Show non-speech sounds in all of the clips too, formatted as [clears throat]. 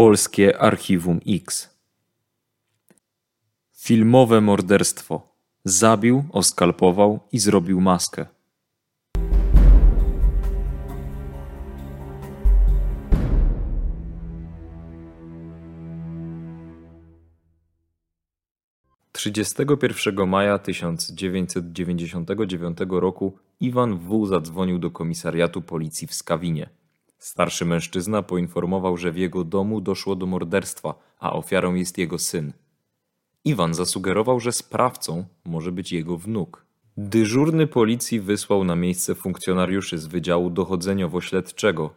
Polskie Archiwum X. Filmowe morderstwo. Zabił, oskalpował i zrobił maskę. Trzydziestego pierwszego maja 1999 roku Iwan W. zadzwonił do komisariatu policji w Skawinie. Starszy mężczyzna poinformował, że w jego domu doszło do morderstwa, a ofiarą jest jego syn. Iwan zasugerował, że sprawcą może być jego wnuk. Dyżurny policji wysłał na miejsce funkcjonariuszy z Wydziału Dochodzeniowo-Śledczego.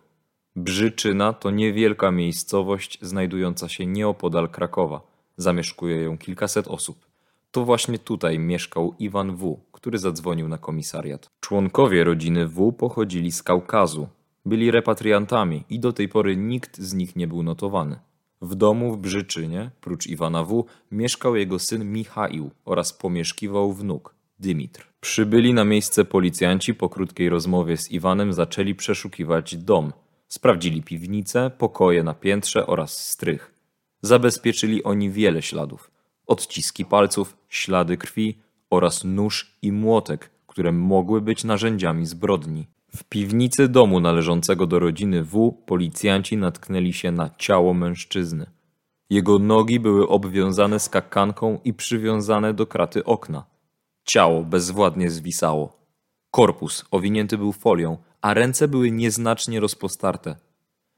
Brzyczyna to niewielka miejscowość znajdująca się nieopodal Krakowa. Zamieszkuje ją kilkaset osób. To właśnie tutaj mieszkał Iwan W., który zadzwonił na komisariat. Członkowie rodziny W. pochodzili z Kaukazu. Byli repatriantami i do tej pory nikt z nich nie był notowany. W domu w Brzyczynie, prócz Iwana W., mieszkał jego syn Michaił oraz pomieszkiwał wnuk, Dymitr. Przybyli na miejsce policjanci po krótkiej rozmowie z Iwanem zaczęli przeszukiwać dom. Sprawdzili piwnice, pokoje na piętrze oraz strych. Zabezpieczyli oni wiele śladów. Odciski palców, ślady krwi oraz nóż i młotek, które mogły być narzędziami zbrodni. W piwnicy domu należącego do rodziny W policjanci natknęli się na ciało mężczyzny. Jego nogi były obwiązane skakanką i przywiązane do kraty okna. Ciało bezwładnie zwisało. Korpus owinięty był folią, a ręce były nieznacznie rozpostarte.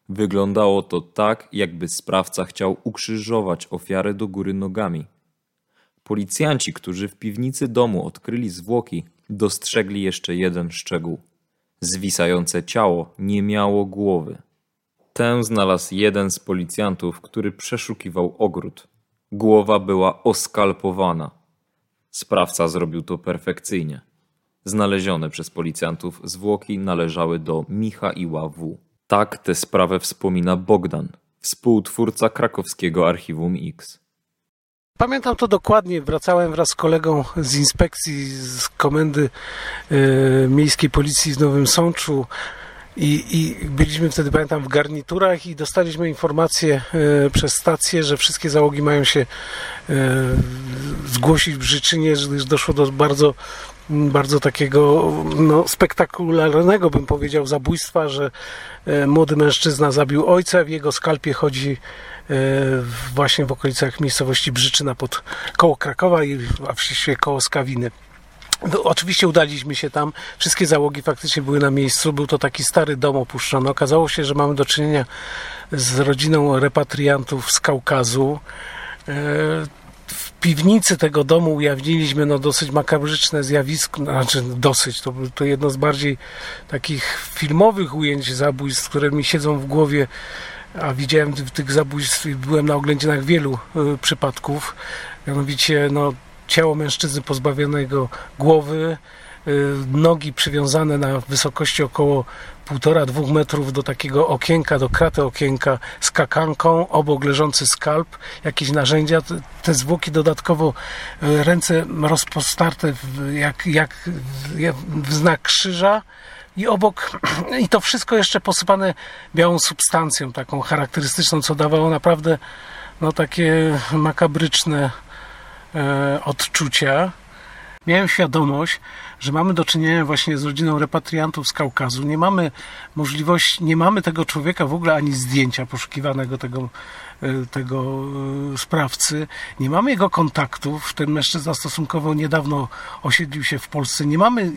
Wyglądało to tak, jakby sprawca chciał ukrzyżować ofiarę do góry nogami. Policjanci, którzy w piwnicy domu odkryli zwłoki, dostrzegli jeszcze jeden szczegół. Zwisające ciało nie miało głowy. Tę znalazł jeden z policjantów, który przeszukiwał ogród. Głowa była oskalpowana. Sprawca zrobił to perfekcyjnie. Znalezione przez policjantów zwłoki należały do Michaiła W. Tak tę sprawę wspomina Bogdan, współtwórca krakowskiego Archiwum X. Pamiętam to dokładnie. Wracałem wraz z kolegą z inspekcji z komendy y, miejskiej policji w Nowym Sączu. I, I, byliśmy wtedy, pamiętam, w garniturach i dostaliśmy informację y, przez stację, że wszystkie załogi mają się y, zgłosić w Życzynie, gdyż doszło do bardzo, bardzo takiego no, spektakularnego, bym powiedział, zabójstwa, że y, młody mężczyzna zabił ojca, w jego skalpie chodzi właśnie w okolicach miejscowości Brzyczyna pod koło Krakowa i a właściwie koło Skawiny. No, oczywiście udaliśmy się tam, wszystkie załogi faktycznie były na miejscu, był to taki stary dom opuszczony. Okazało się, że mamy do czynienia z rodziną repatriantów z Kaukazu. W piwnicy tego domu ujawniliśmy no, dosyć makabryczne zjawisko, znaczy dosyć, to, to jedno z bardziej takich filmowych ujęć zabójstw, które mi siedzą w głowie a widziałem tych zabójstw, byłem na oględzinach wielu y, przypadków, mianowicie no, ciało mężczyzny pozbawionego głowy, nogi przywiązane na wysokości około 1,5-2 metrów do takiego okienka, do kraty okienka z kakanką, obok leżący skalp, jakieś narzędzia, te zwłoki dodatkowo y, ręce rozpostarte jak, jak w znak krzyża, i obok, [clears throat] i to wszystko jeszcze posypane białą substancją, taką charakterystyczną, co dawało naprawdę no, takie makabryczne e, odczucia. Miałem świadomość, że mamy do czynienia właśnie z rodziną repatriantów z Kaukazu. Nie mamy możliwości, nie mamy tego człowieka w ogóle ani zdjęcia poszukiwanego tego, e, tego e, sprawcy. Nie mamy jego kontaktów. Ten mężczyzna stosunkowo niedawno osiedlił się w Polsce. Nie mamy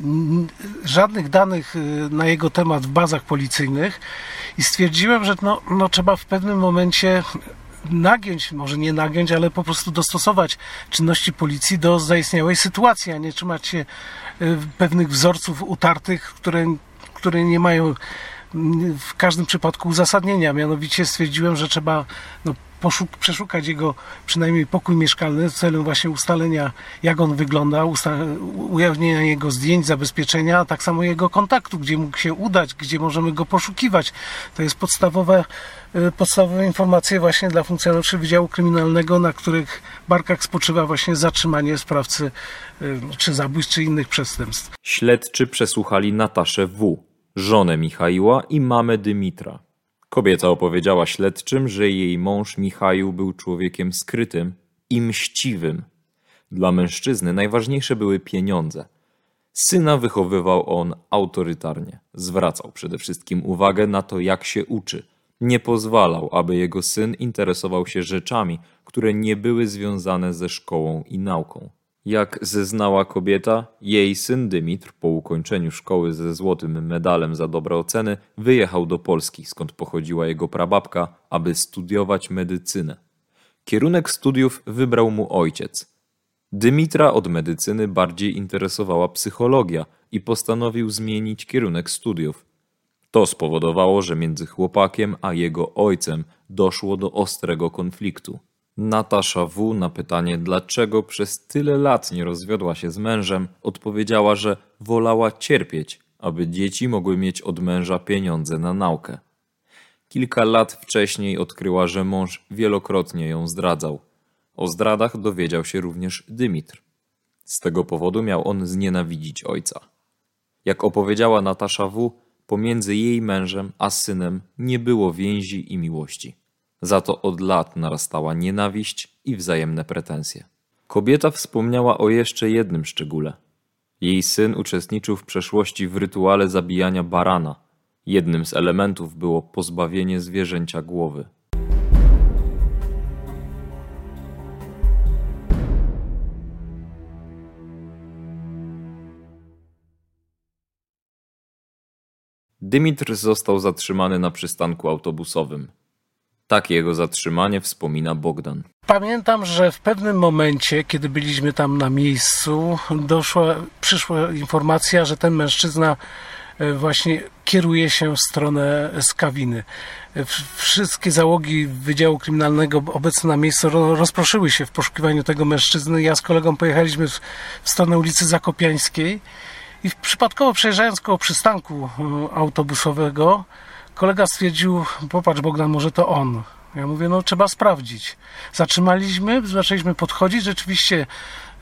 żadnych danych e, na jego temat w bazach policyjnych i stwierdziłem, że no, no trzeba w pewnym momencie nagiąć, może nie nagiąć, ale po prostu dostosować czynności policji do zaistniałej sytuacji, a nie trzymać się y, pewnych wzorców utartych, które, które nie mają w każdym przypadku uzasadnienia. Mianowicie stwierdziłem, że trzeba no, poszuk- przeszukać jego przynajmniej pokój mieszkalny w celu właśnie ustalenia, jak on wygląda, ujawnienia jego zdjęć, zabezpieczenia, a tak samo jego kontaktu, gdzie mógł się udać, gdzie możemy go poszukiwać. To jest podstawowe, y, podstawowe informacje właśnie dla funkcjonariuszy Wydziału Kryminalnego, na których barkach spoczywa właśnie zatrzymanie sprawcy y, czy zabójstw, czy innych przestępstw. Śledczy przesłuchali Nataszę W., żonę Michaiła i mamę Dymitra. Kobieta opowiedziała śledczym, że jej mąż Michał był człowiekiem skrytym i mściwym. Dla mężczyzny najważniejsze były pieniądze. Syna wychowywał on autorytarnie. Zwracał przede wszystkim uwagę na to, jak się uczy. Nie pozwalał, aby jego syn interesował się rzeczami, które nie były związane ze szkołą i nauką. Jak zeznała kobieta, jej syn Dymitr po ukończeniu szkoły ze złotym medalem za dobre oceny wyjechał do Polski, skąd pochodziła jego prababka, aby studiować medycynę. Kierunek studiów wybrał mu ojciec. Dymitra od medycyny bardziej interesowała psychologia i postanowił zmienić kierunek studiów. To spowodowało, że między chłopakiem a jego ojcem doszło do ostrego konfliktu. Natasza W. na pytanie, dlaczego przez tyle lat nie rozwiodła się z mężem, odpowiedziała, że wolała cierpieć, aby dzieci mogły mieć od męża pieniądze na naukę. Kilka lat wcześniej odkryła, że mąż wielokrotnie ją zdradzał. O zdradach dowiedział się również Dymitr. Z tego powodu miał on znienawidzić ojca. Jak opowiedziała Natasza W., pomiędzy jej mężem a synem nie było więzi i miłości. Za to od lat narastała nienawiść i wzajemne pretensje. Kobieta wspomniała o jeszcze jednym szczególe. Jej syn uczestniczył w przeszłości w rytuale zabijania barana. Jednym z elementów było pozbawienie zwierzęcia głowy. Dymitr został zatrzymany na przystanku autobusowym. Tak jego zatrzymanie wspomina Bogdan. Pamiętam, że w pewnym momencie, kiedy byliśmy tam na miejscu, doszła, przyszła informacja, że ten mężczyzna e, właśnie kieruje się w stronę Skawiny. E, wszystkie załogi Wydziału Kryminalnego obecne na miejscu rozproszyły się w poszukiwaniu tego mężczyzny. Ja z kolegą pojechaliśmy w stronę ulicy Zakopiańskiej i przypadkowo przejeżdżając koło przystanku e, autobusowego, kolega stwierdził, popatrz Bogdan, może to on. Ja mówię, no trzeba sprawdzić. Zatrzymaliśmy, zaczęliśmy podchodzić. Rzeczywiście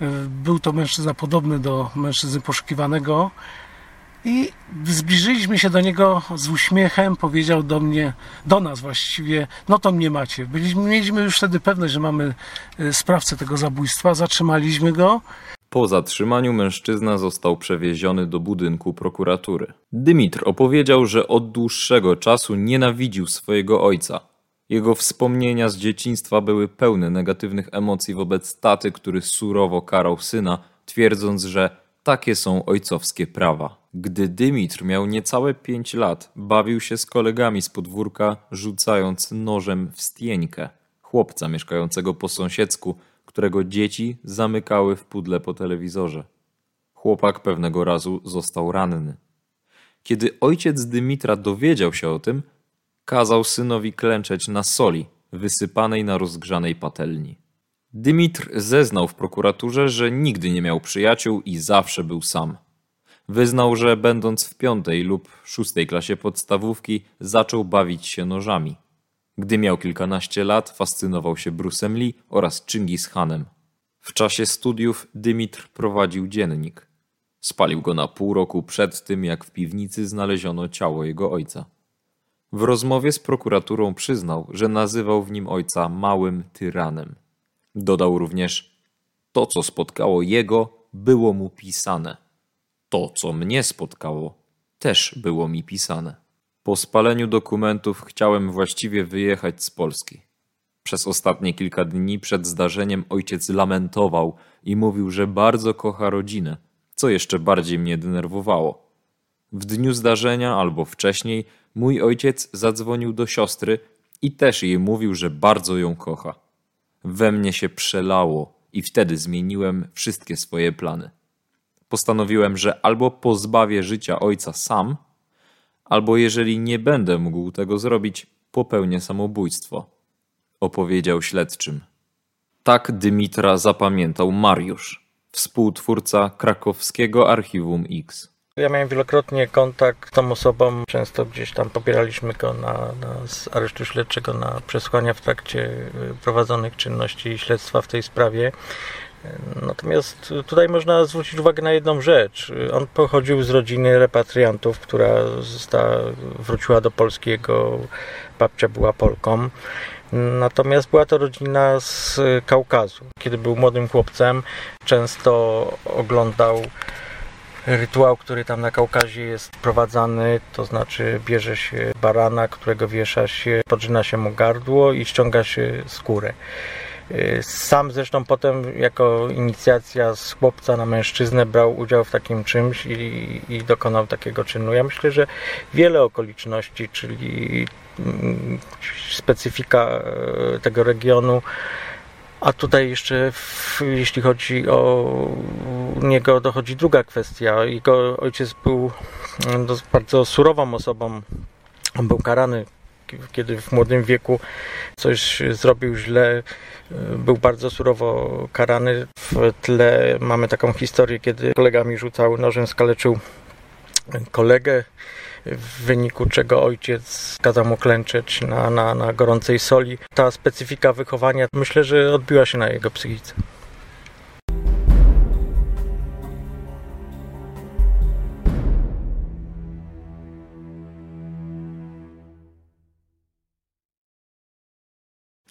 e, był to mężczyzna podobny do mężczyzny poszukiwanego. I zbliżyliśmy się do niego z uśmiechem, powiedział do mnie, do nas właściwie, no to mnie macie. Byliśmy, mieliśmy już wtedy pewność, że mamy e, sprawcę tego zabójstwa, zatrzymaliśmy go. Po zatrzymaniu mężczyzna został przewieziony do budynku prokuratury. Dymitr opowiedział, że od dłuższego czasu nienawidził swojego ojca. Jego wspomnienia z dzieciństwa były pełne negatywnych emocji wobec taty, który surowo karał syna, twierdząc, że takie są ojcowskie prawa. Gdy Dymitr miał niecałe pięć lat, bawił się z kolegami z podwórka, rzucając nożem w stieńkę, chłopca mieszkającego po sąsiedzku, którego dzieci zamykały w pudle po telewizorze. Chłopak pewnego razu został ranny. Kiedy ojciec Dymitra dowiedział się o tym, kazał synowi klęczeć na soli wysypanej na rozgrzanej patelni. Dymitr zeznał w prokuraturze, że nigdy nie miał przyjaciół i zawsze był sam. Wyznał, że będąc w piątej lub szóstej klasie podstawówki zaczął bawić się nożami. Gdy miał kilkanaście lat, fascynował się Brusem Lee oraz Chingis Hanem. W czasie studiów Dymitr prowadził dziennik. Spalił go na pół roku przed tym, jak w piwnicy znaleziono ciało jego ojca. W rozmowie z prokuraturą przyznał, że nazywał w nim ojca małym tyranem. Dodał również: To, co spotkało jego, było mu pisane. To, co mnie spotkało, też było mi pisane. Po spaleniu dokumentów chciałem właściwie wyjechać z Polski. Przez ostatnie kilka dni przed zdarzeniem ojciec lamentował i mówił, że bardzo kocha rodzinę, co jeszcze bardziej mnie denerwowało. W dniu zdarzenia albo wcześniej mój ojciec zadzwonił do siostry i też jej mówił, że bardzo ją kocha. We mnie się przelało i wtedy zmieniłem wszystkie swoje plany. Postanowiłem, że albo pozbawię życia ojca sam, albo jeżeli nie będę mógł tego zrobić, popełnię samobójstwo, opowiedział śledczym. Tak Dymitra zapamiętał Mariusz, współtwórca krakowskiego Archiwum X. Ja miałem wielokrotnie kontakt z tą osobą, często gdzieś tam pobieraliśmy go na, na, z aresztu śledczego na przesłania w trakcie y, prowadzonych czynności śledztwa w tej sprawie. Natomiast tutaj można zwrócić uwagę na jedną rzecz. On pochodził z rodziny repatriantów, która została, wróciła do Polski. Jego babcia była Polką. Natomiast była to rodzina z Kaukazu. Kiedy był młodym chłopcem, często oglądał rytuał, który tam na Kaukazie jest prowadzany, to znaczy bierze się barana, którego wiesza się, podrzyna się mu gardło i ściąga się skórę. Sam zresztą potem jako inicjacja z chłopca na mężczyznę brał udział w takim czymś i, i dokonał takiego czynu. Ja myślę, że wiele okoliczności, czyli mm, specyfika e, tego regionu, a tutaj jeszcze, w, jeśli chodzi o niego, dochodzi druga kwestia. Jego ojciec był mm, bardzo surową osobą. On był karany, kiedy w młodym wieku coś zrobił źle. Był bardzo surowo karany. W tle mamy taką historię, kiedy kolega mi rzucał nożem, skaleczył kolegę w wyniku czego ojciec kazał mu klęczeć na, na, na gorącej soli. Ta specyfika wychowania myślę, że odbiła się na jego psychice.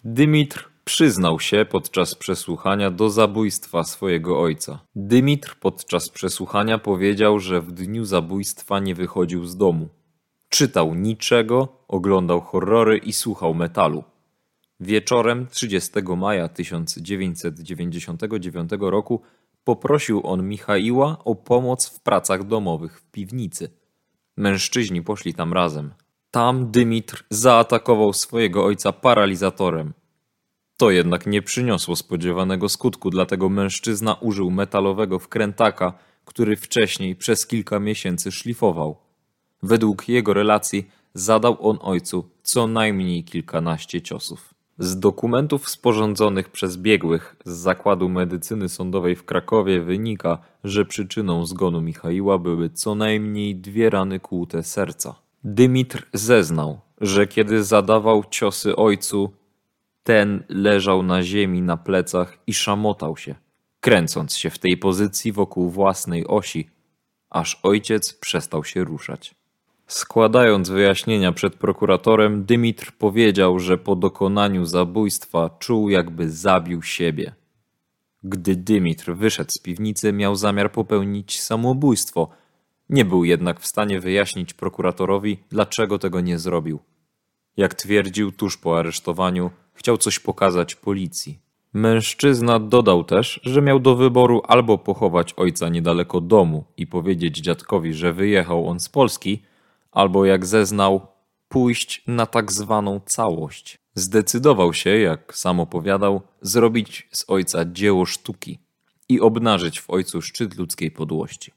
Dymitr przyznał się podczas przesłuchania do zabójstwa swojego ojca. Dymitr podczas przesłuchania powiedział, że w dniu zabójstwa nie wychodził z domu. Czytał niczego, oglądał horrory i słuchał metalu. Wieczorem 30 maja 1999 roku poprosił on Michaiła o pomoc w pracach domowych w piwnicy. Mężczyźni poszli tam razem. Tam Dymitr zaatakował swojego ojca paralizatorem. To jednak nie przyniosło spodziewanego skutku, dlatego mężczyzna użył metalowego wkrętaka, który wcześniej przez kilka miesięcy szlifował. Według jego relacji zadał on ojcu co najmniej kilkanaście ciosów. Z dokumentów sporządzonych przez biegłych z Zakładu Medycyny Sądowej w Krakowie wynika, że przyczyną zgonu Michaiła były co najmniej dwie rany kłute serca. Dymitr zeznał, że kiedy zadawał ciosy ojcu, ten leżał na ziemi na plecach i szamotał się, kręcąc się w tej pozycji wokół własnej osi, aż ojciec przestał się ruszać. Składając wyjaśnienia przed prokuratorem, Dymitr powiedział, że po dokonaniu zabójstwa czuł, jakby zabił siebie. Gdy Dymitr wyszedł z piwnicy, miał zamiar popełnić samobójstwo. Nie był jednak w stanie wyjaśnić prokuratorowi, dlaczego tego nie zrobił. Jak twierdził tuż po aresztowaniu, chciał coś pokazać policji. Mężczyzna dodał też, że miał do wyboru albo pochować ojca niedaleko domu i powiedzieć dziadkowi, że wyjechał on z Polski, albo jak zeznał, pójść na tak zwaną całość. Zdecydował się, jak sam opowiadał, zrobić z ojca dzieło sztuki i obnażyć w ojcu szczyt ludzkiej podłości.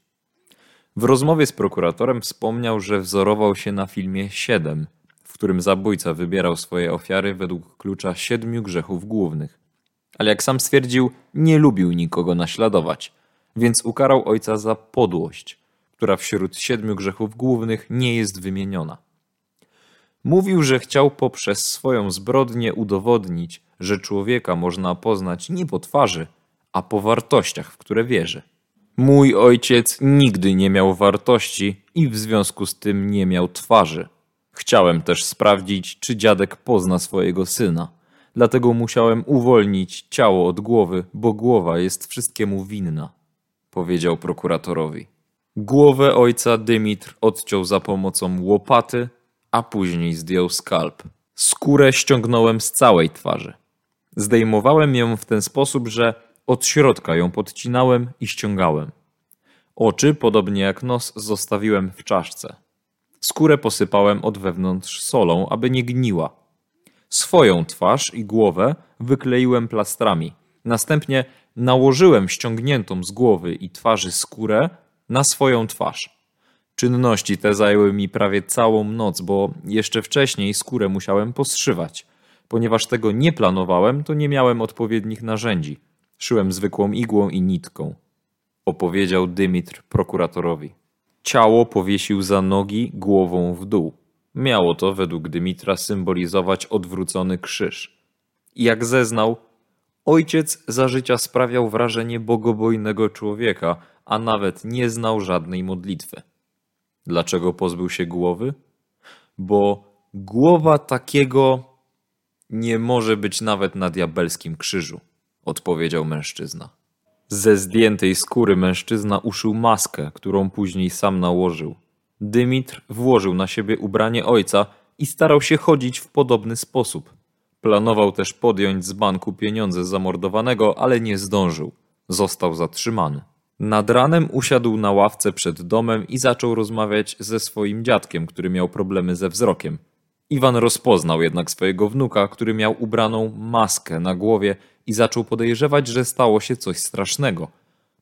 W rozmowie z prokuratorem wspomniał, że wzorował się na filmie Siedem, w którym zabójca wybierał swoje ofiary według klucza siedmiu grzechów głównych. Ale jak sam stwierdził, nie lubił nikogo naśladować, więc ukarał ojca za podłość, która wśród siedmiu grzechów głównych nie jest wymieniona. Mówił, że chciał poprzez swoją zbrodnię udowodnić, że człowieka można poznać nie po twarzy, a po wartościach, w które wierzy. Mój ojciec nigdy nie miał wartości i w związku z tym nie miał twarzy. Chciałem też sprawdzić, czy dziadek pozna swojego syna. Dlatego musiałem uwolnić ciało od głowy, bo głowa jest wszystkiemu winna, powiedział prokuratorowi. Głowę ojca Dymitr odciął za pomocą łopaty, a później zdjął skalp. Skórę ściągnąłem z całej twarzy. Zdejmowałem ją w ten sposób, że od środka ją podcinałem i ściągałem. Oczy, podobnie jak nos, zostawiłem w czaszce. Skórę posypałem od wewnątrz solą, aby nie gniła. Swoją twarz i głowę wykleiłem plastrami. Następnie nałożyłem ściągniętą z głowy i twarzy skórę na swoją twarz. Czynności te zajęły mi prawie całą noc, bo jeszcze wcześniej skórę musiałem poszywać. Ponieważ tego nie planowałem, to nie miałem odpowiednich narzędzi. Szyłem zwykłą igłą i nitką. Opowiedział Dymitr prokuratorowi. Ciało powiesił za nogi głową w dół. Miało to według Dymitra symbolizować odwrócony krzyż. Jak zeznał, Ojciec za życia sprawiał wrażenie bogobojnego człowieka, a nawet nie znał żadnej modlitwy. Dlaczego pozbył się głowy? Bo głowa takiego nie może być nawet na diabelskim krzyżu, odpowiedział mężczyzna. Ze zdjętej skóry mężczyzna uszył maskę, którą później sam nałożył. Dymitr włożył na siebie ubranie ojca i starał się chodzić w podobny sposób. Planował też podjąć z banku pieniądze zamordowanego, ale nie zdążył. Został zatrzymany. Nad ranem usiadł na ławce przed domem i zaczął rozmawiać ze swoim dziadkiem, który miał problemy ze wzrokiem. Iwan rozpoznał jednak swojego wnuka, który miał ubraną maskę na głowie i zaczął podejrzewać, że stało się coś strasznego.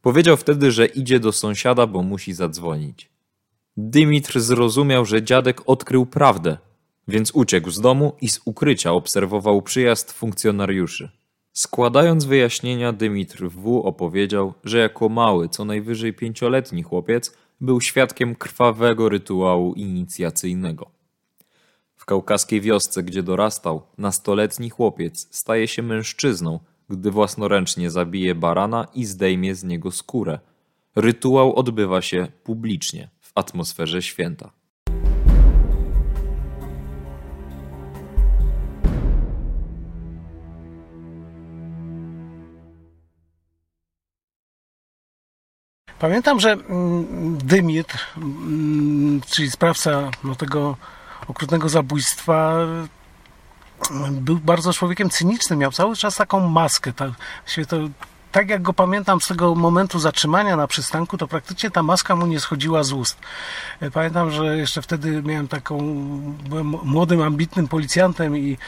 Powiedział wtedy, że idzie do sąsiada, bo musi zadzwonić. Dymitr zrozumiał, że dziadek odkrył prawdę, więc uciekł z domu i z ukrycia obserwował przyjazd funkcjonariuszy. Składając wyjaśnienia, Dymitr W. opowiedział, że jako mały, co najwyżej pięcioletni chłopiec, był świadkiem krwawego rytuału inicjacyjnego. W kaukaskiej wiosce, gdzie dorastał, nastoletni chłopiec staje się mężczyzną, gdy własnoręcznie zabije barana i zdejmie z niego skórę. Rytuał odbywa się publicznie, w atmosferze święta. Pamiętam, że mm, Dymitr, mm, czyli sprawca no, tego okrutnego zabójstwa, był bardzo człowiekiem cynicznym, miał cały czas taką maskę. Tak, to, tak jak go pamiętam z tego momentu zatrzymania na przystanku, to praktycznie ta maska mu nie schodziła z ust. E, Pamiętam, że jeszcze wtedy miałem taką, byłem młodym, ambitnym policjantem i,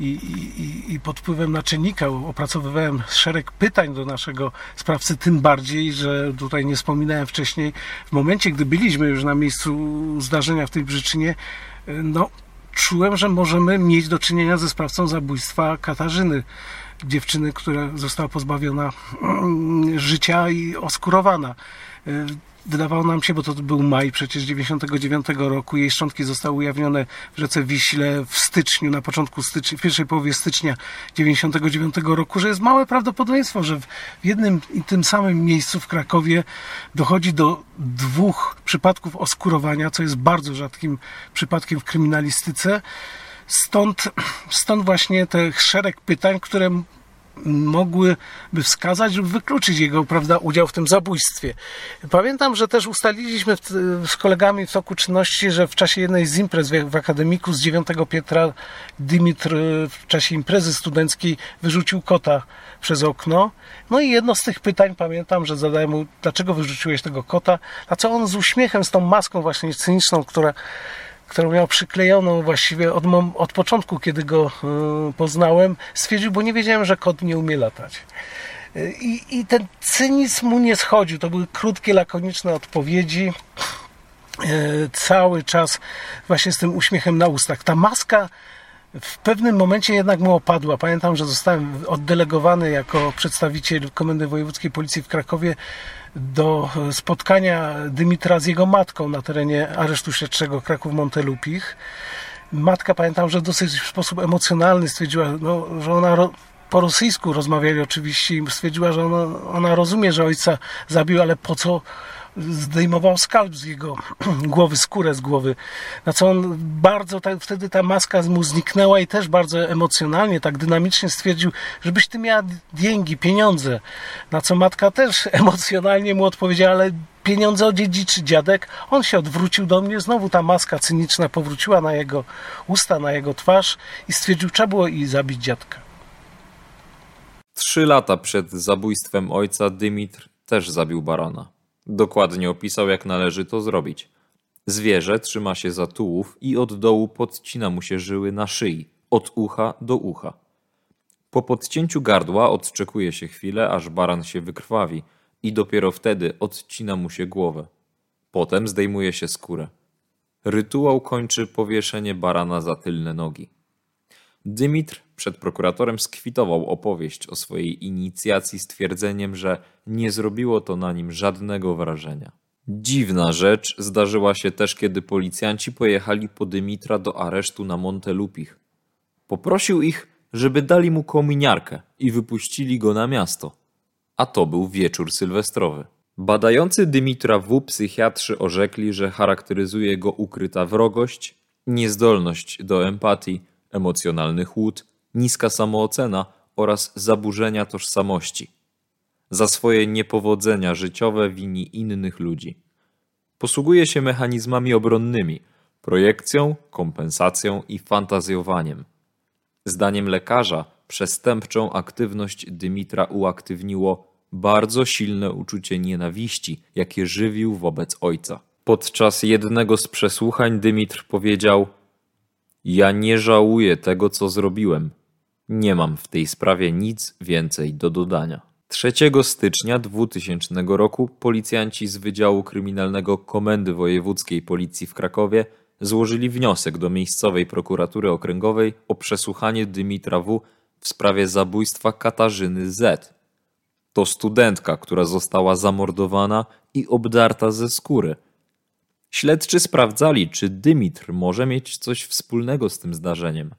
i, i, i pod wpływem naczelnika opracowywałem szereg pytań do naszego sprawcy, tym bardziej, że tutaj nie wspominałem wcześniej, w momencie, gdy byliśmy już na miejscu zdarzenia w tej Brzyczynie, e, no, czułem, że możemy mieć do czynienia ze sprawcą zabójstwa Katarzyny, dziewczyny, która została pozbawiona mm, życia i oskurowana. E, Wydawało nam się, bo to był maj przecież 99 roku, jej szczątki zostały ujawnione w rzece Wiśle w styczniu, na początku stycznia, w pierwszej połowie stycznia 99 roku, że jest małe prawdopodobieństwo, że w jednym i tym samym miejscu w Krakowie dochodzi do dwóch przypadków oskurowania, co jest bardzo rzadkim przypadkiem w kryminalistyce. Stąd, stąd właśnie te szereg pytań, które mogłyby wskazać lub wykluczyć jego prawda, udział w tym zabójstwie. Pamiętam, że też ustaliliśmy w, z kolegami w toku czynności, że w czasie jednej z imprez w, w akademiku z 9 Pietra Dymitr w czasie imprezy studenckiej wyrzucił kota przez okno. No i jedno z tych pytań pamiętam, że zadałem mu, dlaczego wyrzuciłeś tego kota, a co on z uśmiechem, z tą maską właśnie cyniczną, która którą miał przyklejoną właściwie od, od początku, kiedy go y, poznałem, stwierdził, bo nie wiedziałem, że kot nie umie latać. Y, I, I ten cynizm mu nie schodził. To były krótkie, lakoniczne odpowiedzi. Y, cały czas właśnie z tym uśmiechem na ustach. Ta maska w pewnym momencie jednak mu opadła. Pamiętam, że zostałem oddelegowany jako przedstawiciel Komendy Wojewódzkiej Policji w Krakowie do spotkania Dymitra z jego matką na terenie aresztu śledczego Kraków-Montelupich. Matka, pamiętam, że dosyć w sposób emocjonalny stwierdziła, no, że ona po rosyjsku rozmawiali oczywiście i stwierdziła, że ona, ona rozumie, że ojca zabił, ale po co zdejmował skalp z jego [clears throat] głowy, skórę z głowy. Na co on bardzo, wtedy ta maska mu zniknęła i też bardzo emocjonalnie, tak dynamicznie stwierdził, żebyś ty miała dzięki, pieniądze. Na co matka też [laughs] emocjonalnie mu odpowiedziała, ale pieniądze odziedziczy dziadek. On się odwrócił do mnie, znowu ta maska cyniczna powróciła na jego usta, na jego twarz i stwierdził, trzeba było i zabić dziadka. Trzy lata przed zabójstwem ojca Dymitr też zabił barana. Dokładnie opisał, jak należy to zrobić. Zwierzę trzyma się za tułów i od dołu podcina mu się żyły na szyi, od ucha do ucha. Po podcięciu gardła odczekuje się chwilę, aż baran się wykrwawi i dopiero wtedy odcina mu się głowę. Potem zdejmuje się skórę. Rytuał kończy powieszenie barana za tylne nogi. Dymitr przed prokuratorem skwitował opowieść o swojej inicjacji stwierdzeniem, że nie zrobiło to na nim żadnego wrażenia. Dziwna rzecz zdarzyła się też, kiedy policjanci pojechali po Dymitra do aresztu na Montelupich. Poprosił ich, żeby dali mu kominiarkę i wypuścili go na miasto. A to był wieczór sylwestrowy. Badający Dymitra W. psychiatrzy orzekli, że charakteryzuje go ukryta wrogość, niezdolność do empatii, emocjonalny chłód, niska samoocena oraz zaburzenia tożsamości. Za swoje niepowodzenia życiowe wini innych ludzi. Posługuje się mechanizmami obronnymi, projekcją, kompensacją i fantazjowaniem. Zdaniem lekarza, przestępczą aktywność Dymitra uaktywniło bardzo silne uczucie nienawiści, jakie żywił wobec ojca. Podczas jednego z przesłuchań Dymitr powiedział: Ja nie żałuję tego, co zrobiłem. Nie mam w tej sprawie nic więcej do dodania. 3 stycznia 2000 roku policjanci z Wydziału Kryminalnego Komendy Wojewódzkiej Policji w Krakowie złożyli wniosek do miejscowej prokuratury okręgowej o przesłuchanie Dymitra W. w sprawie zabójstwa Katarzyny Z. To studentka, która została zamordowana i obdarta ze skóry. Śledczy sprawdzali, czy Dymitr może mieć coś wspólnego z tym zdarzeniem.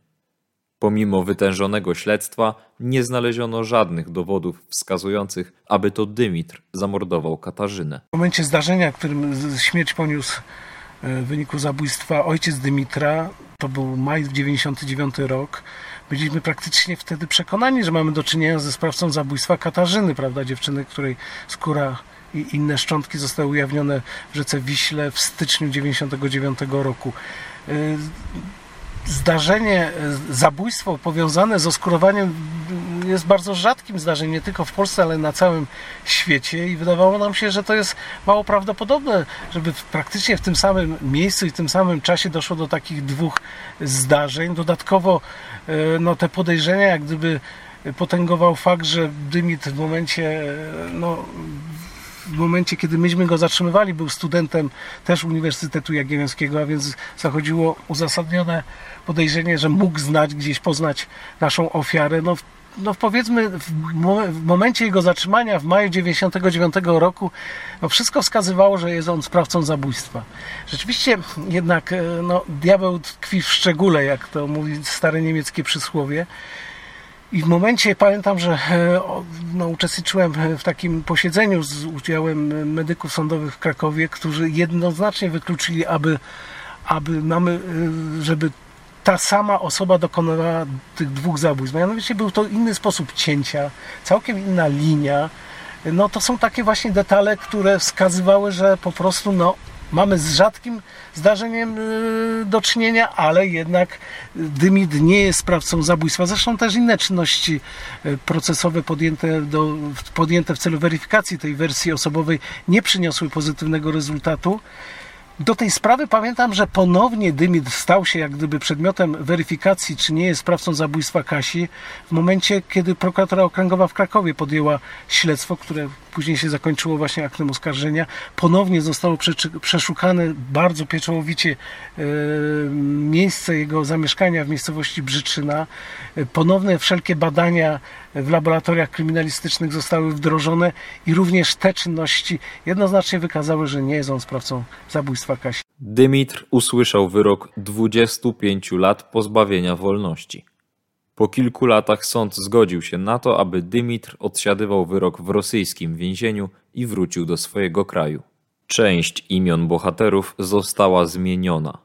Pomimo wytężonego śledztwa nie znaleziono żadnych dowodów wskazujących, aby to Dymitr zamordował Katarzynę. W momencie zdarzenia, w którym śmierć poniósł e, w wyniku zabójstwa ojciec Dymitra, to był maj 99 rok, byliśmy praktycznie wtedy przekonani, że mamy do czynienia ze sprawcą zabójstwa Katarzyny, prawda, dziewczyny, której skóra i inne szczątki zostały ujawnione w rzece Wiśle w styczniu 99 roku. Zdarzenie, e, zabójstwo powiązane z oskurowaniem jest bardzo rzadkim zdarzeniem, nie tylko w Polsce, ale na całym świecie i wydawało nam się, że to jest mało prawdopodobne, żeby praktycznie w tym samym miejscu i w tym samym czasie doszło do takich dwóch zdarzeń. Dodatkowo e, no, te podejrzenia jak gdyby potęgował fakt, że Dymit w momencie e, no, w momencie, kiedy myśmy go zatrzymywali, był studentem też Uniwersytetu Jagiellońskiego, a więc zachodziło uzasadnione podejrzenie, że mógł znać, gdzieś poznać naszą ofiarę. No, no powiedzmy, w, mo- w momencie jego zatrzymania w maju 99 roku, no wszystko wskazywało, że jest on sprawcą zabójstwa. Rzeczywiście jednak e, no, diabeł tkwi w szczególe, jak to mówi stare niemieckie przysłowie. I w momencie pamiętam, że e, no, uczestniczyłem w takim posiedzeniu z udziałem medyków sądowych w Krakowie, którzy jednoznacznie wykluczyli, aby, aby mamy, e, żeby ta sama osoba dokonywała tych dwóch zabójstw. Mianowicie był to inny sposób cięcia, całkiem inna linia. No to są takie właśnie detale, które wskazywały, że po prostu no, mamy z rzadkim zdarzeniem y, do czynienia, ale jednak Dymit nie jest sprawcą zabójstwa. Zresztą też inne czynności y, procesowe podjęte, do, podjęte w celu weryfikacji tej wersji osobowej nie przyniosły pozytywnego rezultatu. Do tej sprawy pamiętam, że ponownie Dymit stał się jak gdyby przedmiotem weryfikacji, czy nie jest sprawcą zabójstwa Kasi, w momencie, kiedy prokuratura okręgowa w Krakowie podjęła śledztwo, które później się zakończyło właśnie aktem oskarżenia. Ponownie zostało przeszukane bardzo pieczołowicie e, miejsce jego zamieszkania w miejscowości Brzyczyna. E, Ponowne wszelkie badania w laboratoriach kryminalistycznych zostały wdrożone i również te czynności jednoznacznie wykazały, że nie jest on sprawcą zabójstwa Kasi. Dymitr usłyszał wyrok 25 lat pozbawienia wolności. Po kilku latach sąd zgodził się na to, aby Dymitr odsiadywał wyrok w rosyjskim więzieniu i wrócił do swojego kraju. Część imion bohaterów została zmieniona.